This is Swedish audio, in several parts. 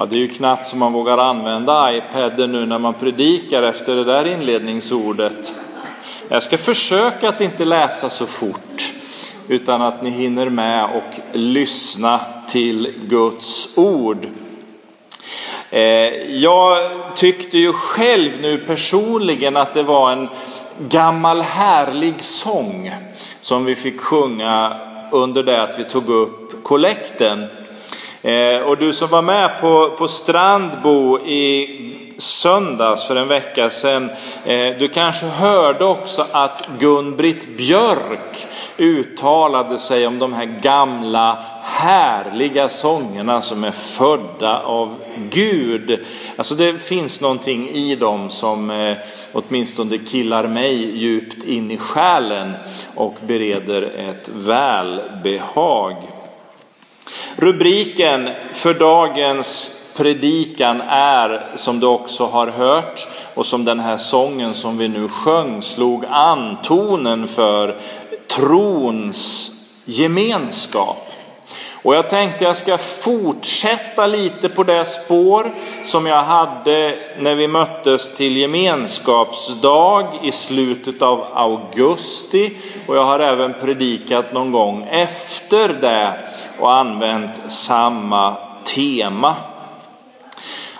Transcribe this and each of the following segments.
Ja, det är ju knappt som man vågar använda iPaden nu när man predikar efter det där inledningsordet. Jag ska försöka att inte läsa så fort utan att ni hinner med och lyssna till Guds ord. Eh, jag tyckte ju själv nu personligen att det var en gammal härlig sång som vi fick sjunga under det att vi tog upp kollekten. Eh, och du som var med på, på Strandbo i söndags för en vecka sedan, eh, du kanske hörde också att Gun-Britt Björk uttalade sig om de här gamla härliga sångerna som är födda av Gud. Alltså det finns någonting i dem som eh, åtminstone killar mig djupt in i själen och bereder ett välbehag. Rubriken för dagens predikan är, som du också har hört och som den här sången som vi nu sjöng slog an tonen för, trons gemenskap. Och jag tänkte jag ska fortsätta lite på det spår som jag hade när vi möttes till gemenskapsdag i slutet av augusti. Och jag har även predikat någon gång efter det och använt samma tema.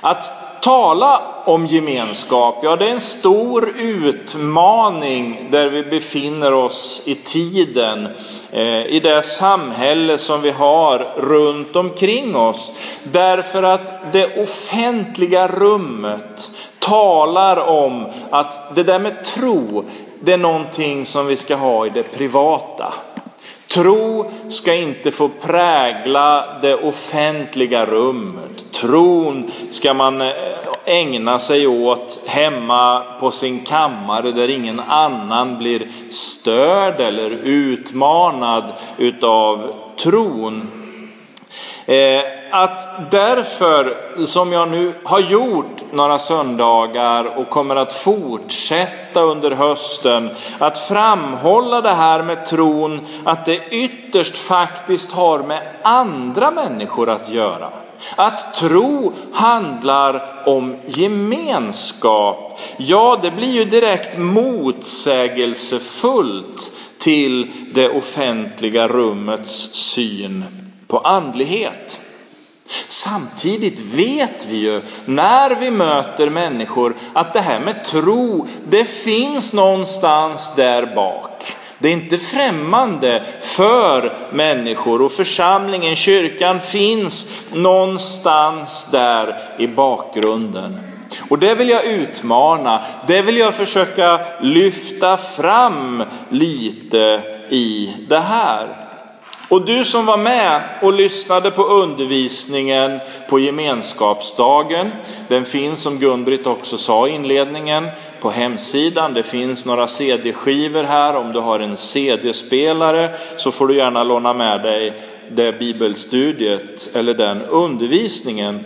Att tala om gemenskap, ja det är en stor utmaning där vi befinner oss i tiden, Eh, i det samhälle som vi har runt omkring oss. Därför att det offentliga rummet talar om att det där med tro, det är någonting som vi ska ha i det privata. Tro ska inte få prägla det offentliga rummet. Tron ska man eh, ägna sig åt hemma på sin kammare där ingen annan blir störd eller utmanad utav tron. Eh, att därför, som jag nu har gjort några söndagar och kommer att fortsätta under hösten, att framhålla det här med tron, att det ytterst faktiskt har med andra människor att göra. Att tro handlar om gemenskap. Ja, det blir ju direkt motsägelsefullt till det offentliga rummets syn på andlighet. Samtidigt vet vi ju när vi möter människor att det här med tro, det finns någonstans där bak. Det är inte främmande för människor och församlingen, kyrkan finns någonstans där i bakgrunden. Och det vill jag utmana, det vill jag försöka lyfta fram lite i det här. Och du som var med och lyssnade på undervisningen på gemenskapsdagen, den finns som Gun-Britt också sa i inledningen på hemsidan. Det finns några CD-skivor här. Om du har en CD-spelare så får du gärna låna med dig det bibelstudiet eller den undervisningen.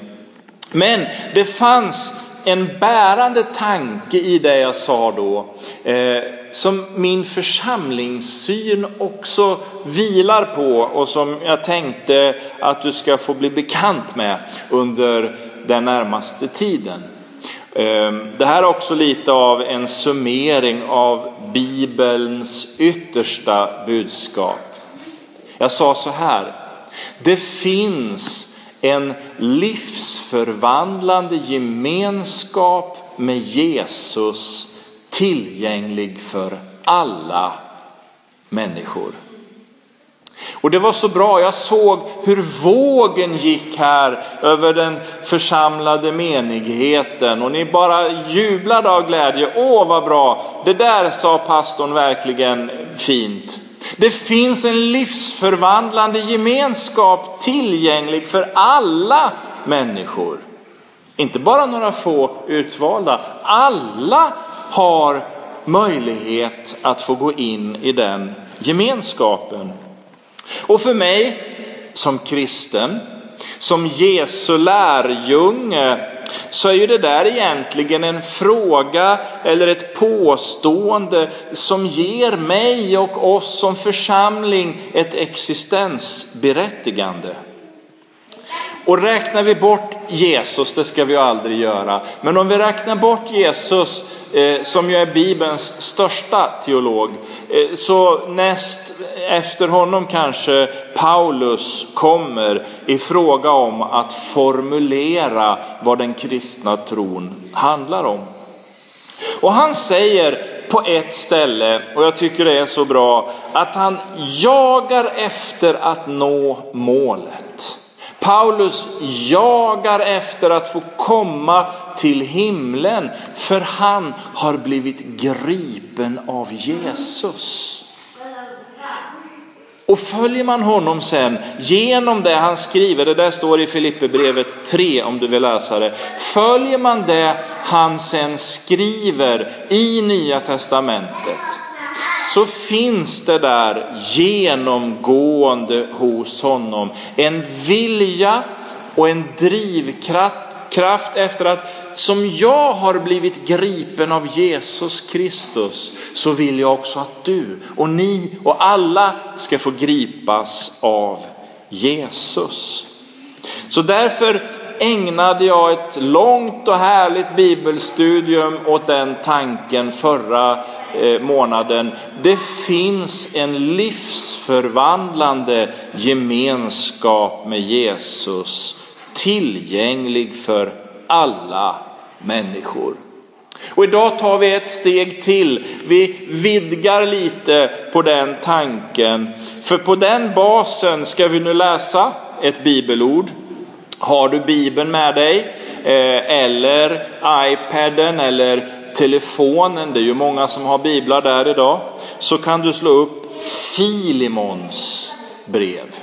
Men det fanns en bärande tanke i det jag sa då, eh, som min församlingssyn också vilar på och som jag tänkte att du ska få bli bekant med under den närmaste tiden. Ehm, det här är också lite av en summering av Bibelns yttersta budskap. Jag sa så här, det finns en livsförvandlande gemenskap med Jesus tillgänglig för alla människor. Och det var så bra, jag såg hur vågen gick här över den församlade menigheten och ni bara jublade av glädje. Åh vad bra, det där sa pastorn verkligen fint. Det finns en livsförvandlande gemenskap tillgänglig för alla människor. Inte bara några få utvalda. Alla har möjlighet att få gå in i den gemenskapen. Och för mig som kristen, som Jesu lärjunge, så är ju det där egentligen en fråga eller ett påstående som ger mig och oss som församling ett existensberättigande. Och räknar vi bort Jesus, det ska vi aldrig göra. Men om vi räknar bort Jesus, eh, som ju är Bibelns största teolog, eh, så näst efter honom kanske Paulus kommer i fråga om att formulera vad den kristna tron handlar om. Och han säger på ett ställe, och jag tycker det är så bra, att han jagar efter att nå målet. Paulus jagar efter att få komma till himlen för han har blivit gripen av Jesus. Och följer man honom sen genom det han skriver, det där står i Filipperbrevet 3 om du vill läsa det. Följer man det han sen skriver i Nya Testamentet så finns det där genomgående hos honom en vilja och en drivkraft efter att som jag har blivit gripen av Jesus Kristus så vill jag också att du och ni och alla ska få gripas av Jesus. Så därför ägnade jag ett långt och härligt bibelstudium åt den tanken förra eh, månaden. Det finns en livsförvandlande gemenskap med Jesus tillgänglig för alla människor. Och idag tar vi ett steg till. Vi vidgar lite på den tanken. För på den basen ska vi nu läsa ett bibelord. Har du bibeln med dig eh, eller iPaden eller telefonen, det är ju många som har biblar där idag, så kan du slå upp Filimons brev.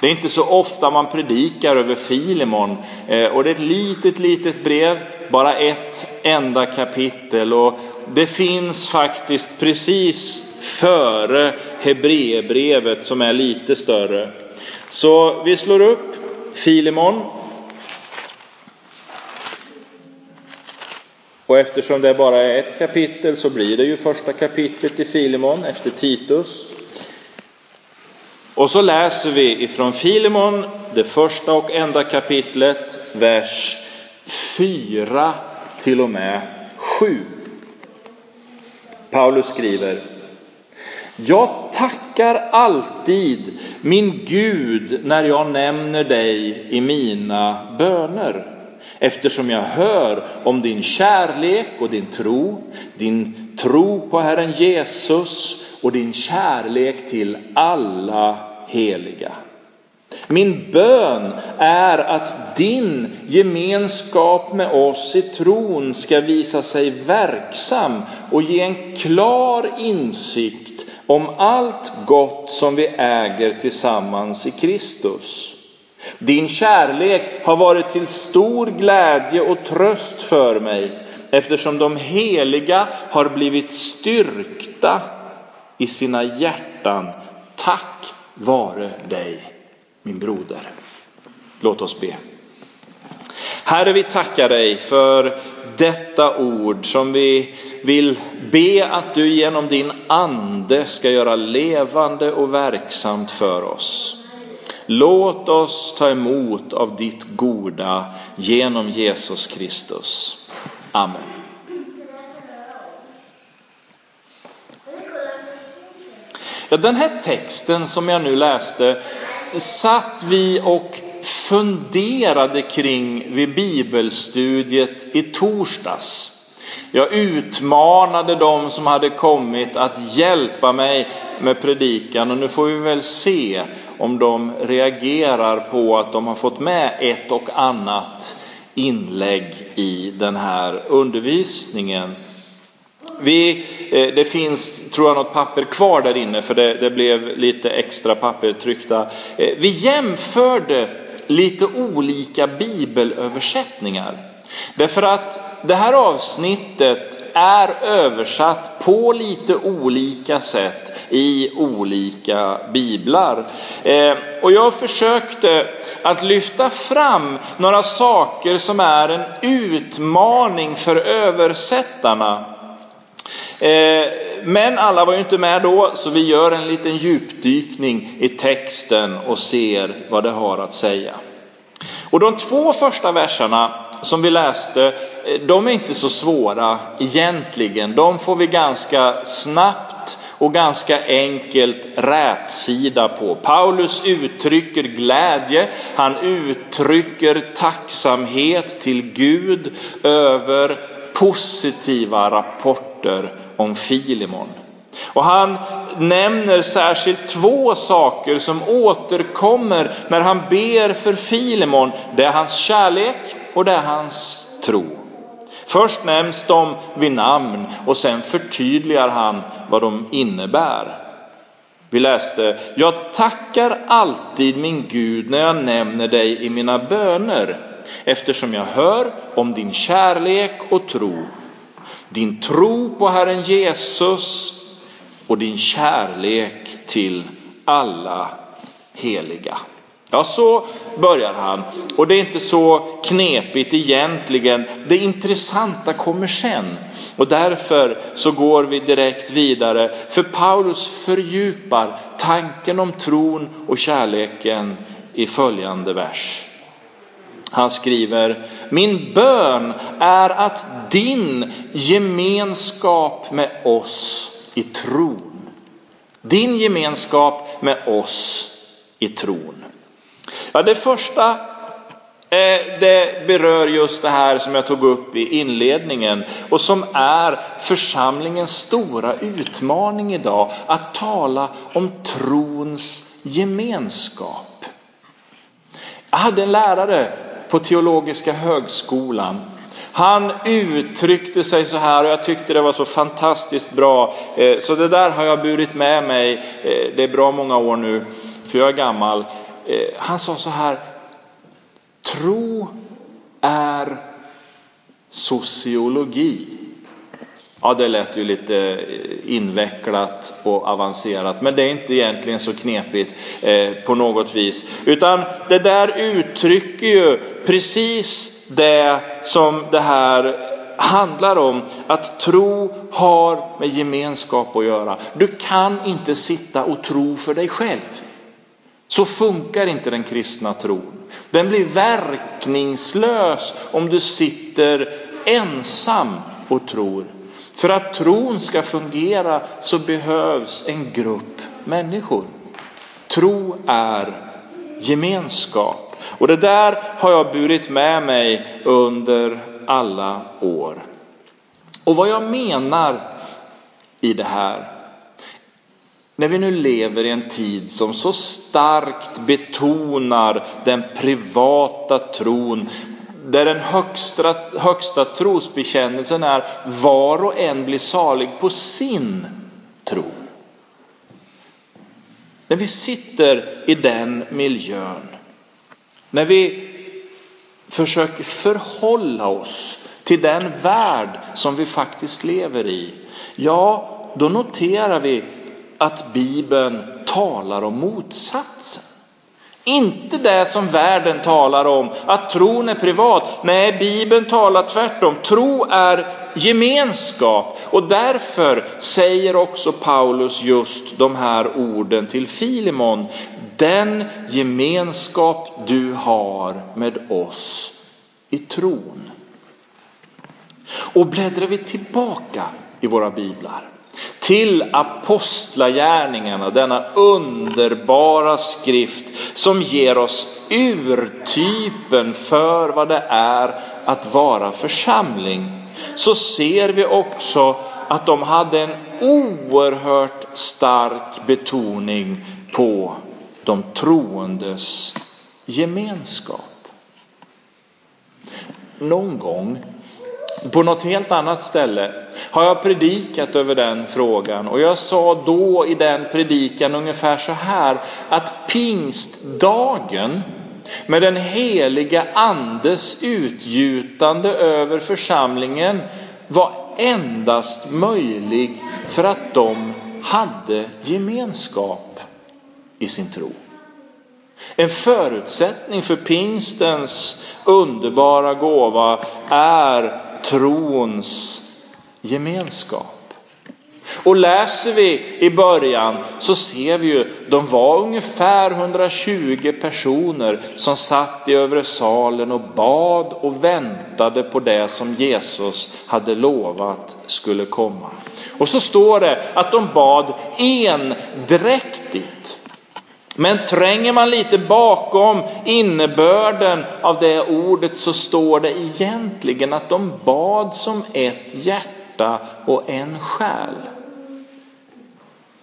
Det är inte så ofta man predikar över Filimon, eh, och det är ett litet, litet brev, bara ett enda kapitel och det finns faktiskt precis före Hebreerbrevet som är lite större. Så vi slår upp Filemon. Och eftersom det bara är ett kapitel så blir det ju första kapitlet i Filemon efter Titus. Och så läser vi ifrån Filimon det första och enda kapitlet, vers 4 till och med 7. Paulus skriver, jag tackar tackar alltid min Gud när jag nämner dig i mina böner eftersom jag hör om din kärlek och din tro, din tro på Herren Jesus och din kärlek till alla heliga. Min bön är att din gemenskap med oss i tron ska visa sig verksam och ge en klar insikt om allt gott som vi äger tillsammans i Kristus. Din kärlek har varit till stor glädje och tröst för mig eftersom de heliga har blivit styrkta i sina hjärtan. Tack vare dig, min broder. Låt oss be. Herre, vi tackar dig för detta ord som vi vill be att du genom din ande ska göra levande och verksamt för oss. Låt oss ta emot av ditt goda genom Jesus Kristus. Amen. Ja, den här texten som jag nu läste satt vi och funderade kring vid bibelstudiet i torsdags. Jag utmanade dem som hade kommit att hjälpa mig med predikan och nu får vi väl se om de reagerar på att de har fått med ett och annat inlägg i den här undervisningen. Vi, eh, det finns, tror jag, något papper kvar där inne för det, det blev lite extra papper tryckta. Eh, vi jämförde lite olika bibelöversättningar. Därför att det här avsnittet är översatt på lite olika sätt i olika biblar. Eh, och jag försökte att lyfta fram några saker som är en utmaning för översättarna. Eh, men alla var ju inte med då, så vi gör en liten djupdykning i texten och ser vad det har att säga. Och de två första verserna som vi läste, eh, de är inte så svåra egentligen. De får vi ganska snabbt och ganska enkelt rätsida på. Paulus uttrycker glädje, han uttrycker tacksamhet till Gud över positiva rapporter om Filimon. Och han nämner särskilt två saker som återkommer när han ber för Filimon. Det är hans kärlek och det är hans tro. Först nämns de vid namn och sen förtydligar han vad de innebär. Vi läste, jag tackar alltid min Gud när jag nämner dig i mina böner eftersom jag hör om din kärlek och tro. Din tro på Herren Jesus och din kärlek till alla heliga. Ja, så börjar han. Och det är inte så knepigt egentligen. Det intressanta kommer sen. Och därför så går vi direkt vidare. För Paulus fördjupar tanken om tron och kärleken i följande vers. Han skriver, min bön är att din gemenskap med oss i tron, din gemenskap med oss i tron. Ja, det första eh, det berör just det här som jag tog upp i inledningen och som är församlingens stora utmaning idag, att tala om trons gemenskap. Jag hade en lärare på teologiska högskolan. Han uttryckte sig så här och jag tyckte det var så fantastiskt bra. Eh, så det där har jag burit med mig, eh, det är bra många år nu, för jag är gammal. Eh, han sa så här, tro är sociologi. Ja, det lät ju lite eh, invecklat och avancerat, men det är inte egentligen så knepigt eh, på något vis. Utan det där uttrycker ju precis det som det här handlar om. Att tro har med gemenskap att göra. Du kan inte sitta och tro för dig själv. Så funkar inte den kristna tron. Den blir verkningslös om du sitter ensam och tror. För att tron ska fungera så behövs en grupp människor. Tro är gemenskap. Och det där har jag burit med mig under alla år. Och vad jag menar i det här när vi nu lever i en tid som så starkt betonar den privata tron, där den högsta, högsta trosbekännelsen är var och en blir salig på sin tro. När vi sitter i den miljön, när vi försöker förhålla oss till den värld som vi faktiskt lever i, ja, då noterar vi att Bibeln talar om motsatsen. Inte det som världen talar om, att tron är privat. Nej, Bibeln talar tvärtom. Tro är gemenskap. Och därför säger också Paulus just de här orden till Filimon. Den gemenskap du har med oss i tron. Och bläddrar vi tillbaka i våra biblar till apostlagärningarna, denna underbara skrift som ger oss urtypen för vad det är att vara församling, så ser vi också att de hade en oerhört stark betoning på de troendes gemenskap. Någon gång på något helt annat ställe har jag predikat över den frågan och jag sa då i den predikan ungefär så här att pingstdagen med den heliga andes utgjutande över församlingen var endast möjlig för att de hade gemenskap i sin tro. En förutsättning för pingstens underbara gåva är trons gemenskap. Och läser vi i början så ser vi ju, de var ungefär 120 personer som satt i övre salen och bad och väntade på det som Jesus hade lovat skulle komma. Och så står det att de bad endräktigt. Men tränger man lite bakom innebörden av det ordet så står det egentligen att de bad som ett hjärta och en själ.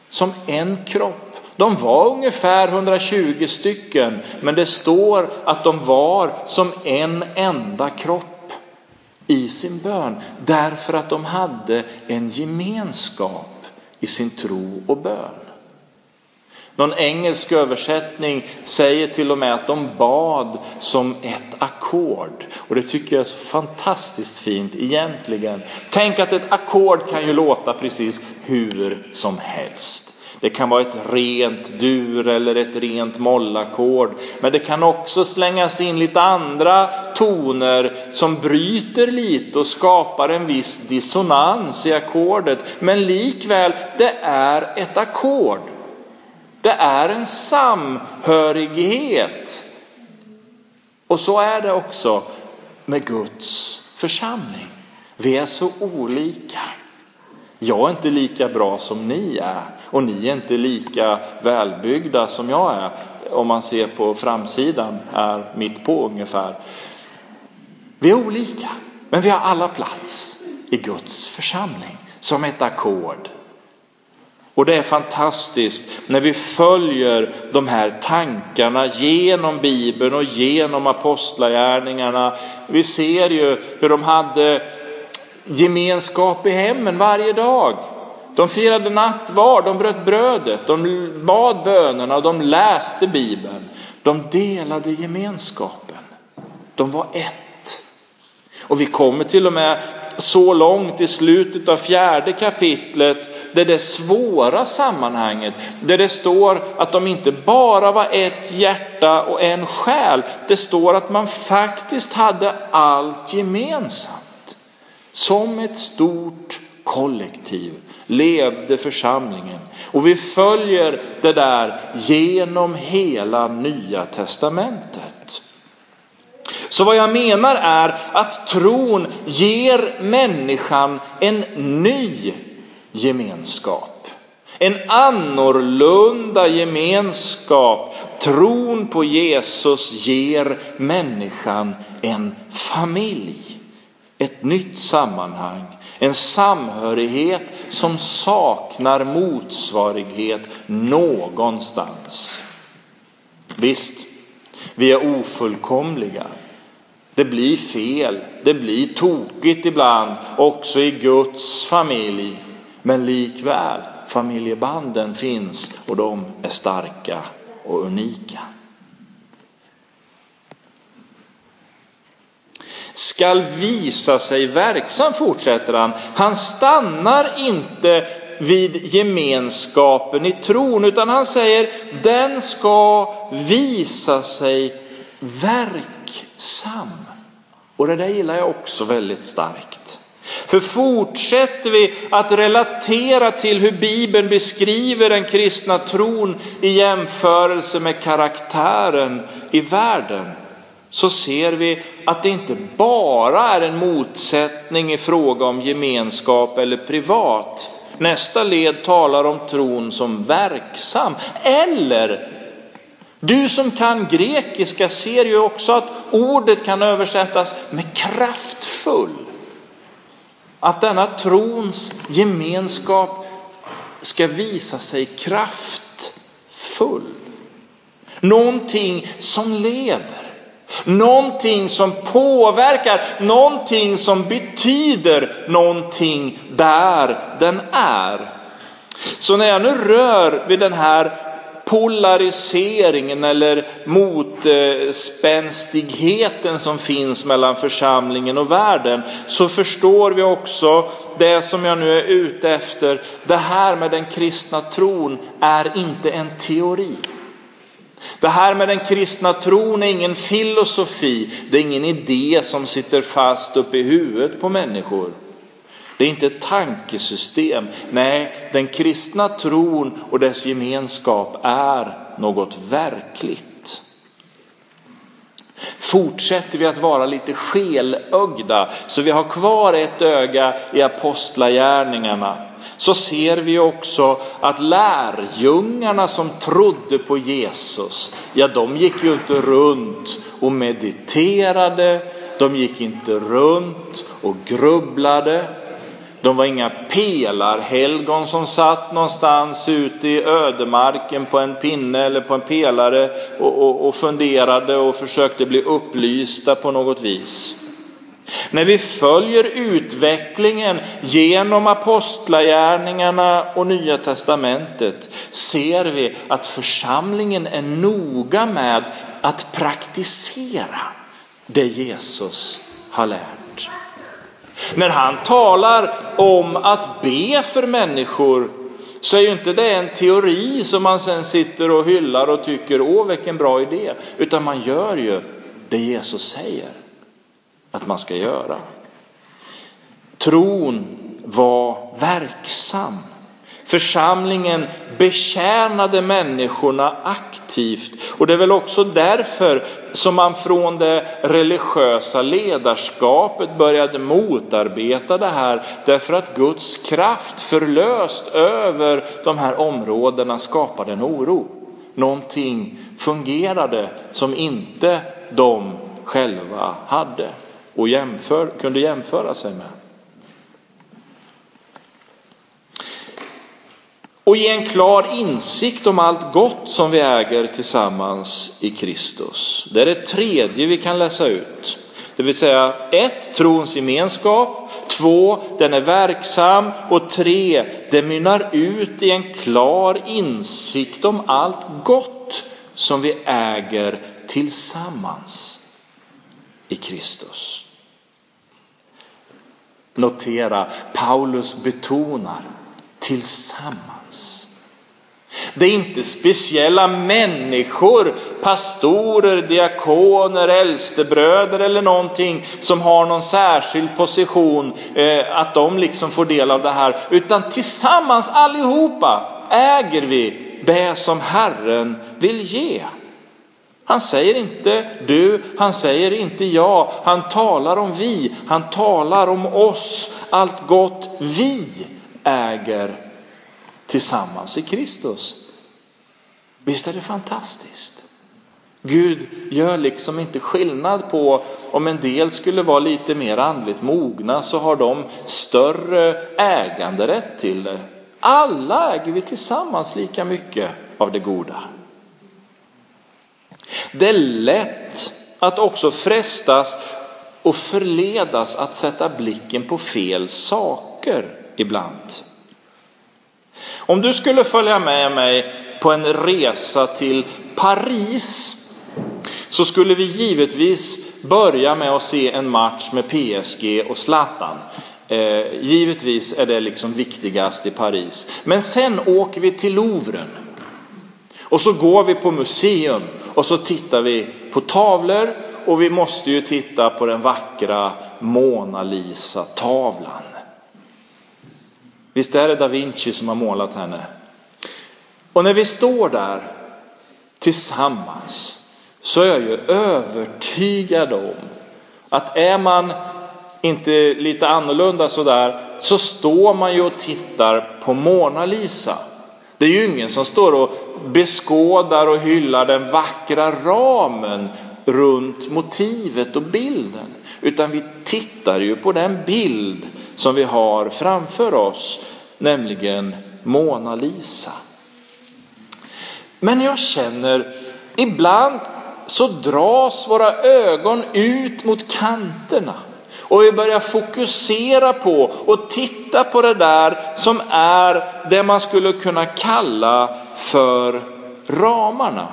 Som en kropp. De var ungefär 120 stycken, men det står att de var som en enda kropp i sin bön. Därför att de hade en gemenskap i sin tro och bön. Någon engelsk översättning säger till och med att de bad som ett ackord. Och det tycker jag är så fantastiskt fint egentligen. Tänk att ett ackord kan ju låta precis hur som helst. Det kan vara ett rent dur eller ett rent mollackord. Men det kan också slängas in lite andra toner som bryter lite och skapar en viss dissonans i ackordet. Men likväl, det är ett ackord. Det är en samhörighet. Och så är det också med Guds församling. Vi är så olika. Jag är inte lika bra som ni är och ni är inte lika välbyggda som jag är. Om man ser på framsidan är mitt på ungefär. Vi är olika, men vi har alla plats i Guds församling som ett ackord och det är fantastiskt när vi följer de här tankarna genom Bibeln och genom apostlagärningarna. Vi ser ju hur de hade gemenskap i hemmen varje dag. De firade nattvard, de bröt brödet, de bad bönerna och de läste Bibeln. De delade gemenskapen. De var ett. Och vi kommer till och med så långt i slutet av fjärde kapitlet, där det svåra sammanhanget, där det står att de inte bara var ett hjärta och en själ. Det står att man faktiskt hade allt gemensamt. Som ett stort kollektiv levde församlingen. Och vi följer det där genom hela nya testamentet. Så vad jag menar är att tron ger människan en ny gemenskap. En annorlunda gemenskap. Tron på Jesus ger människan en familj. Ett nytt sammanhang. En samhörighet som saknar motsvarighet någonstans. Visst, vi är ofullkomliga. Det blir fel, det blir tokigt ibland också i Guds familj. Men likväl, familjebanden finns och de är starka och unika. Skall visa sig verksam, fortsätter han. Han stannar inte vid gemenskapen i tron, utan han säger den ska visa sig verksam. Och det där gillar jag också väldigt starkt. För fortsätter vi att relatera till hur Bibeln beskriver den kristna tron i jämförelse med karaktären i världen så ser vi att det inte bara är en motsättning i fråga om gemenskap eller privat. Nästa led talar om tron som verksam eller du som kan grekiska ser ju också att ordet kan översättas med kraftfull. Att denna trons gemenskap ska visa sig kraftfull. Någonting som lever. Någonting som påverkar, någonting som betyder någonting där den är. Så när jag nu rör vid den här polariseringen eller motspänstigheten som finns mellan församlingen och världen så förstår vi också det som jag nu är ute efter. Det här med den kristna tron är inte en teori. Det här med den kristna tron är ingen filosofi, det är ingen idé som sitter fast uppe i huvudet på människor. Det är inte ett tankesystem. Nej, den kristna tron och dess gemenskap är något verkligt. Fortsätter vi att vara lite skelögda så vi har kvar ett öga i apostlagärningarna så ser vi också att lärjungarna som trodde på Jesus, ja de gick ju inte runt och mediterade, de gick inte runt och grubblade, de var inga pelarhelgon som satt någonstans ute i ödemarken på en pinne eller på en pelare och, och, och funderade och försökte bli upplysta på något vis. När vi följer utvecklingen genom apostlagärningarna och Nya Testamentet ser vi att församlingen är noga med att praktisera det Jesus har lärt. När han talar om att be för människor så är ju inte det en teori som man sen sitter och hyllar och tycker åh vilken bra idé, utan man gör ju det Jesus säger att man ska göra. Tron var verksam. Församlingen betjänade människorna aktivt och det är väl också därför som man från det religiösa ledarskapet började motarbeta det här. Därför att Guds kraft förlöst över de här områdena skapade en oro. Någonting fungerade som inte de själva hade och jämför, kunde jämföra sig med. Och ge en klar insikt om allt gott som vi äger tillsammans i Kristus. Det är det tredje vi kan läsa ut. Det vill säga ett, trons gemenskap. Två, den är verksam. Och tre, det mynnar ut i en klar insikt om allt gott som vi äger tillsammans i Kristus. Notera, Paulus betonar tillsammans. Det är inte speciella människor, pastorer, diakoner, äldstebröder eller någonting som har någon särskild position, eh, att de liksom får del av det här. Utan tillsammans allihopa äger vi det som Herren vill ge. Han säger inte du, han säger inte jag, han talar om vi, han talar om oss, allt gott vi äger tillsammans i Kristus. Visst är det fantastiskt? Gud gör liksom inte skillnad på om en del skulle vara lite mer andligt mogna så har de större äganderätt till det. Alla äger vi tillsammans lika mycket av det goda. Det är lätt att också frestas och förledas att sätta blicken på fel saker ibland. Om du skulle följa med mig på en resa till Paris så skulle vi givetvis börja med att se en match med PSG och Zlatan. Eh, givetvis är det liksom viktigast i Paris. Men sen åker vi till Louvren och så går vi på museum och så tittar vi på tavlor och vi måste ju titta på den vackra Mona Lisa-tavlan. Visst är det da Vinci som har målat henne? Och när vi står där tillsammans så är jag ju övertygad om att är man inte lite annorlunda sådär så står man ju och tittar på Mona Lisa. Det är ju ingen som står och beskådar och hyllar den vackra ramen runt motivet och bilden. Utan vi tittar ju på den bild som vi har framför oss, nämligen Mona Lisa. Men jag känner ibland så dras våra ögon ut mot kanterna och vi börjar fokusera på och titta på det där som är det man skulle kunna kalla för ramarna.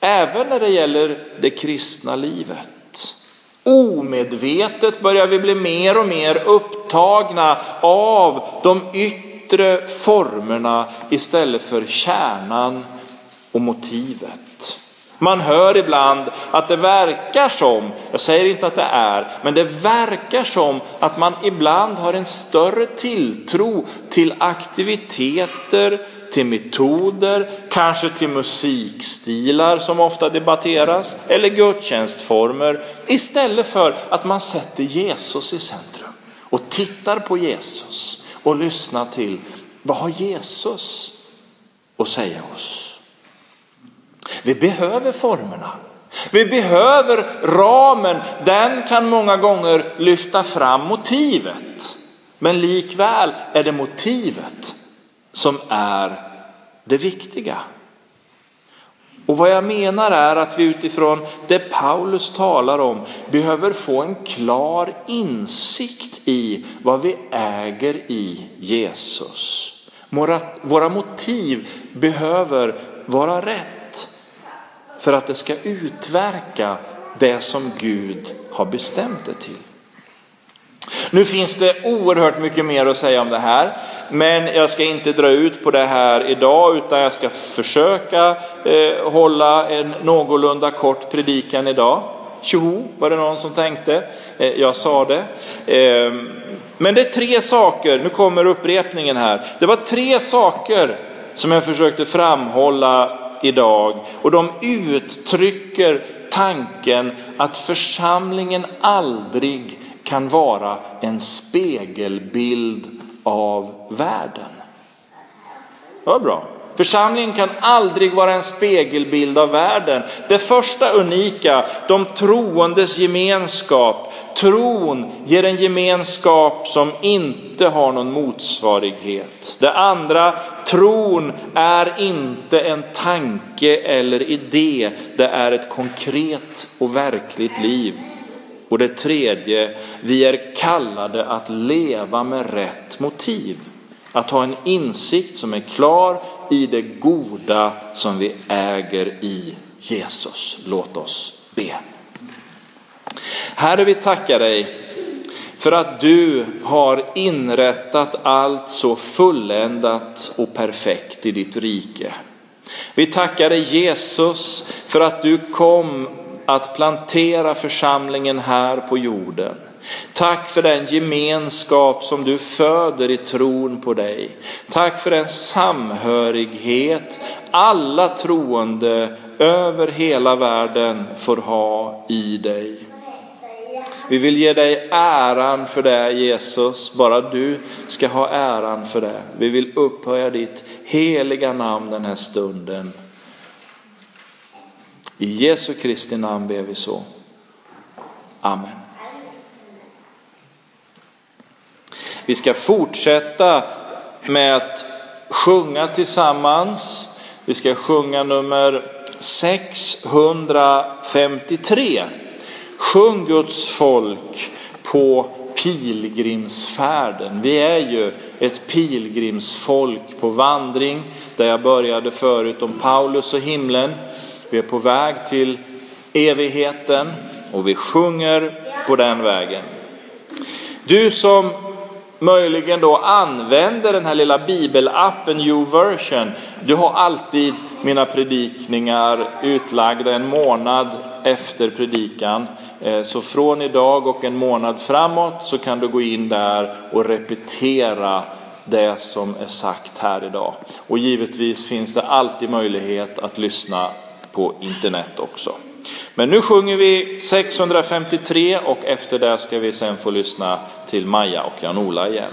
Även när det gäller det kristna livet. Omedvetet börjar vi bli mer och mer upptagna av de yttre formerna istället för kärnan och motivet. Man hör ibland att det verkar som, jag säger inte att det är, men det verkar som att man ibland har en större tilltro till aktiviteter, till metoder, kanske till musikstilar som ofta debatteras, eller gudstjänstformer, istället för att man sätter Jesus i centrum och tittar på Jesus och lyssnar till vad har Jesus att säga oss? Vi behöver formerna. Vi behöver ramen. Den kan många gånger lyfta fram motivet. Men likväl är det motivet som är det viktiga. Och vad jag menar är att vi utifrån det Paulus talar om behöver få en klar insikt i vad vi äger i Jesus. Våra, våra motiv behöver vara rätt för att det ska utverka det som Gud har bestämt det till. Nu finns det oerhört mycket mer att säga om det här. Men jag ska inte dra ut på det här idag utan jag ska försöka eh, hålla en någorlunda kort predikan idag. Tjoho, var det någon som tänkte. Eh, jag sa det. Eh, men det är tre saker, nu kommer upprepningen här. Det var tre saker som jag försökte framhålla idag och de uttrycker tanken att församlingen aldrig kan vara en spegelbild av världen. Det var bra. Församlingen kan aldrig vara en spegelbild av världen. Det första unika, de troendes gemenskap. Tron ger en gemenskap som inte har någon motsvarighet. Det andra, tron är inte en tanke eller idé. Det är ett konkret och verkligt liv. Och det tredje, vi är kallade att leva med rätt motiv. Att ha en insikt som är klar i det goda som vi äger i Jesus. Låt oss be. Herre, vi tackar dig för att du har inrättat allt så fulländat och perfekt i ditt rike. Vi tackar dig Jesus för att du kom att plantera församlingen här på jorden. Tack för den gemenskap som du föder i tron på dig. Tack för den samhörighet alla troende över hela världen får ha i dig. Vi vill ge dig äran för det Jesus, bara du ska ha äran för det. Vi vill upphöja ditt heliga namn den här stunden. I Jesu Kristi namn ber vi så. Amen. Vi ska fortsätta med att sjunga tillsammans. Vi ska sjunga nummer 653. Sjung Guds folk på pilgrimsfärden. Vi är ju ett pilgrimsfolk på vandring där jag började förut om Paulus och himlen. Vi är på väg till evigheten och vi sjunger på den vägen. Du som möjligen då använder den här lilla bibelappen YouVersion. Du har alltid mina predikningar utlagda en månad efter predikan. Eh, så från idag och en månad framåt så kan du gå in där och repetera det som är sagt här idag. Och givetvis finns det alltid möjlighet att lyssna på internet också. Men nu sjunger vi 653 och efter det ska vi sen få lyssna till Maja och Jan-Ola igen.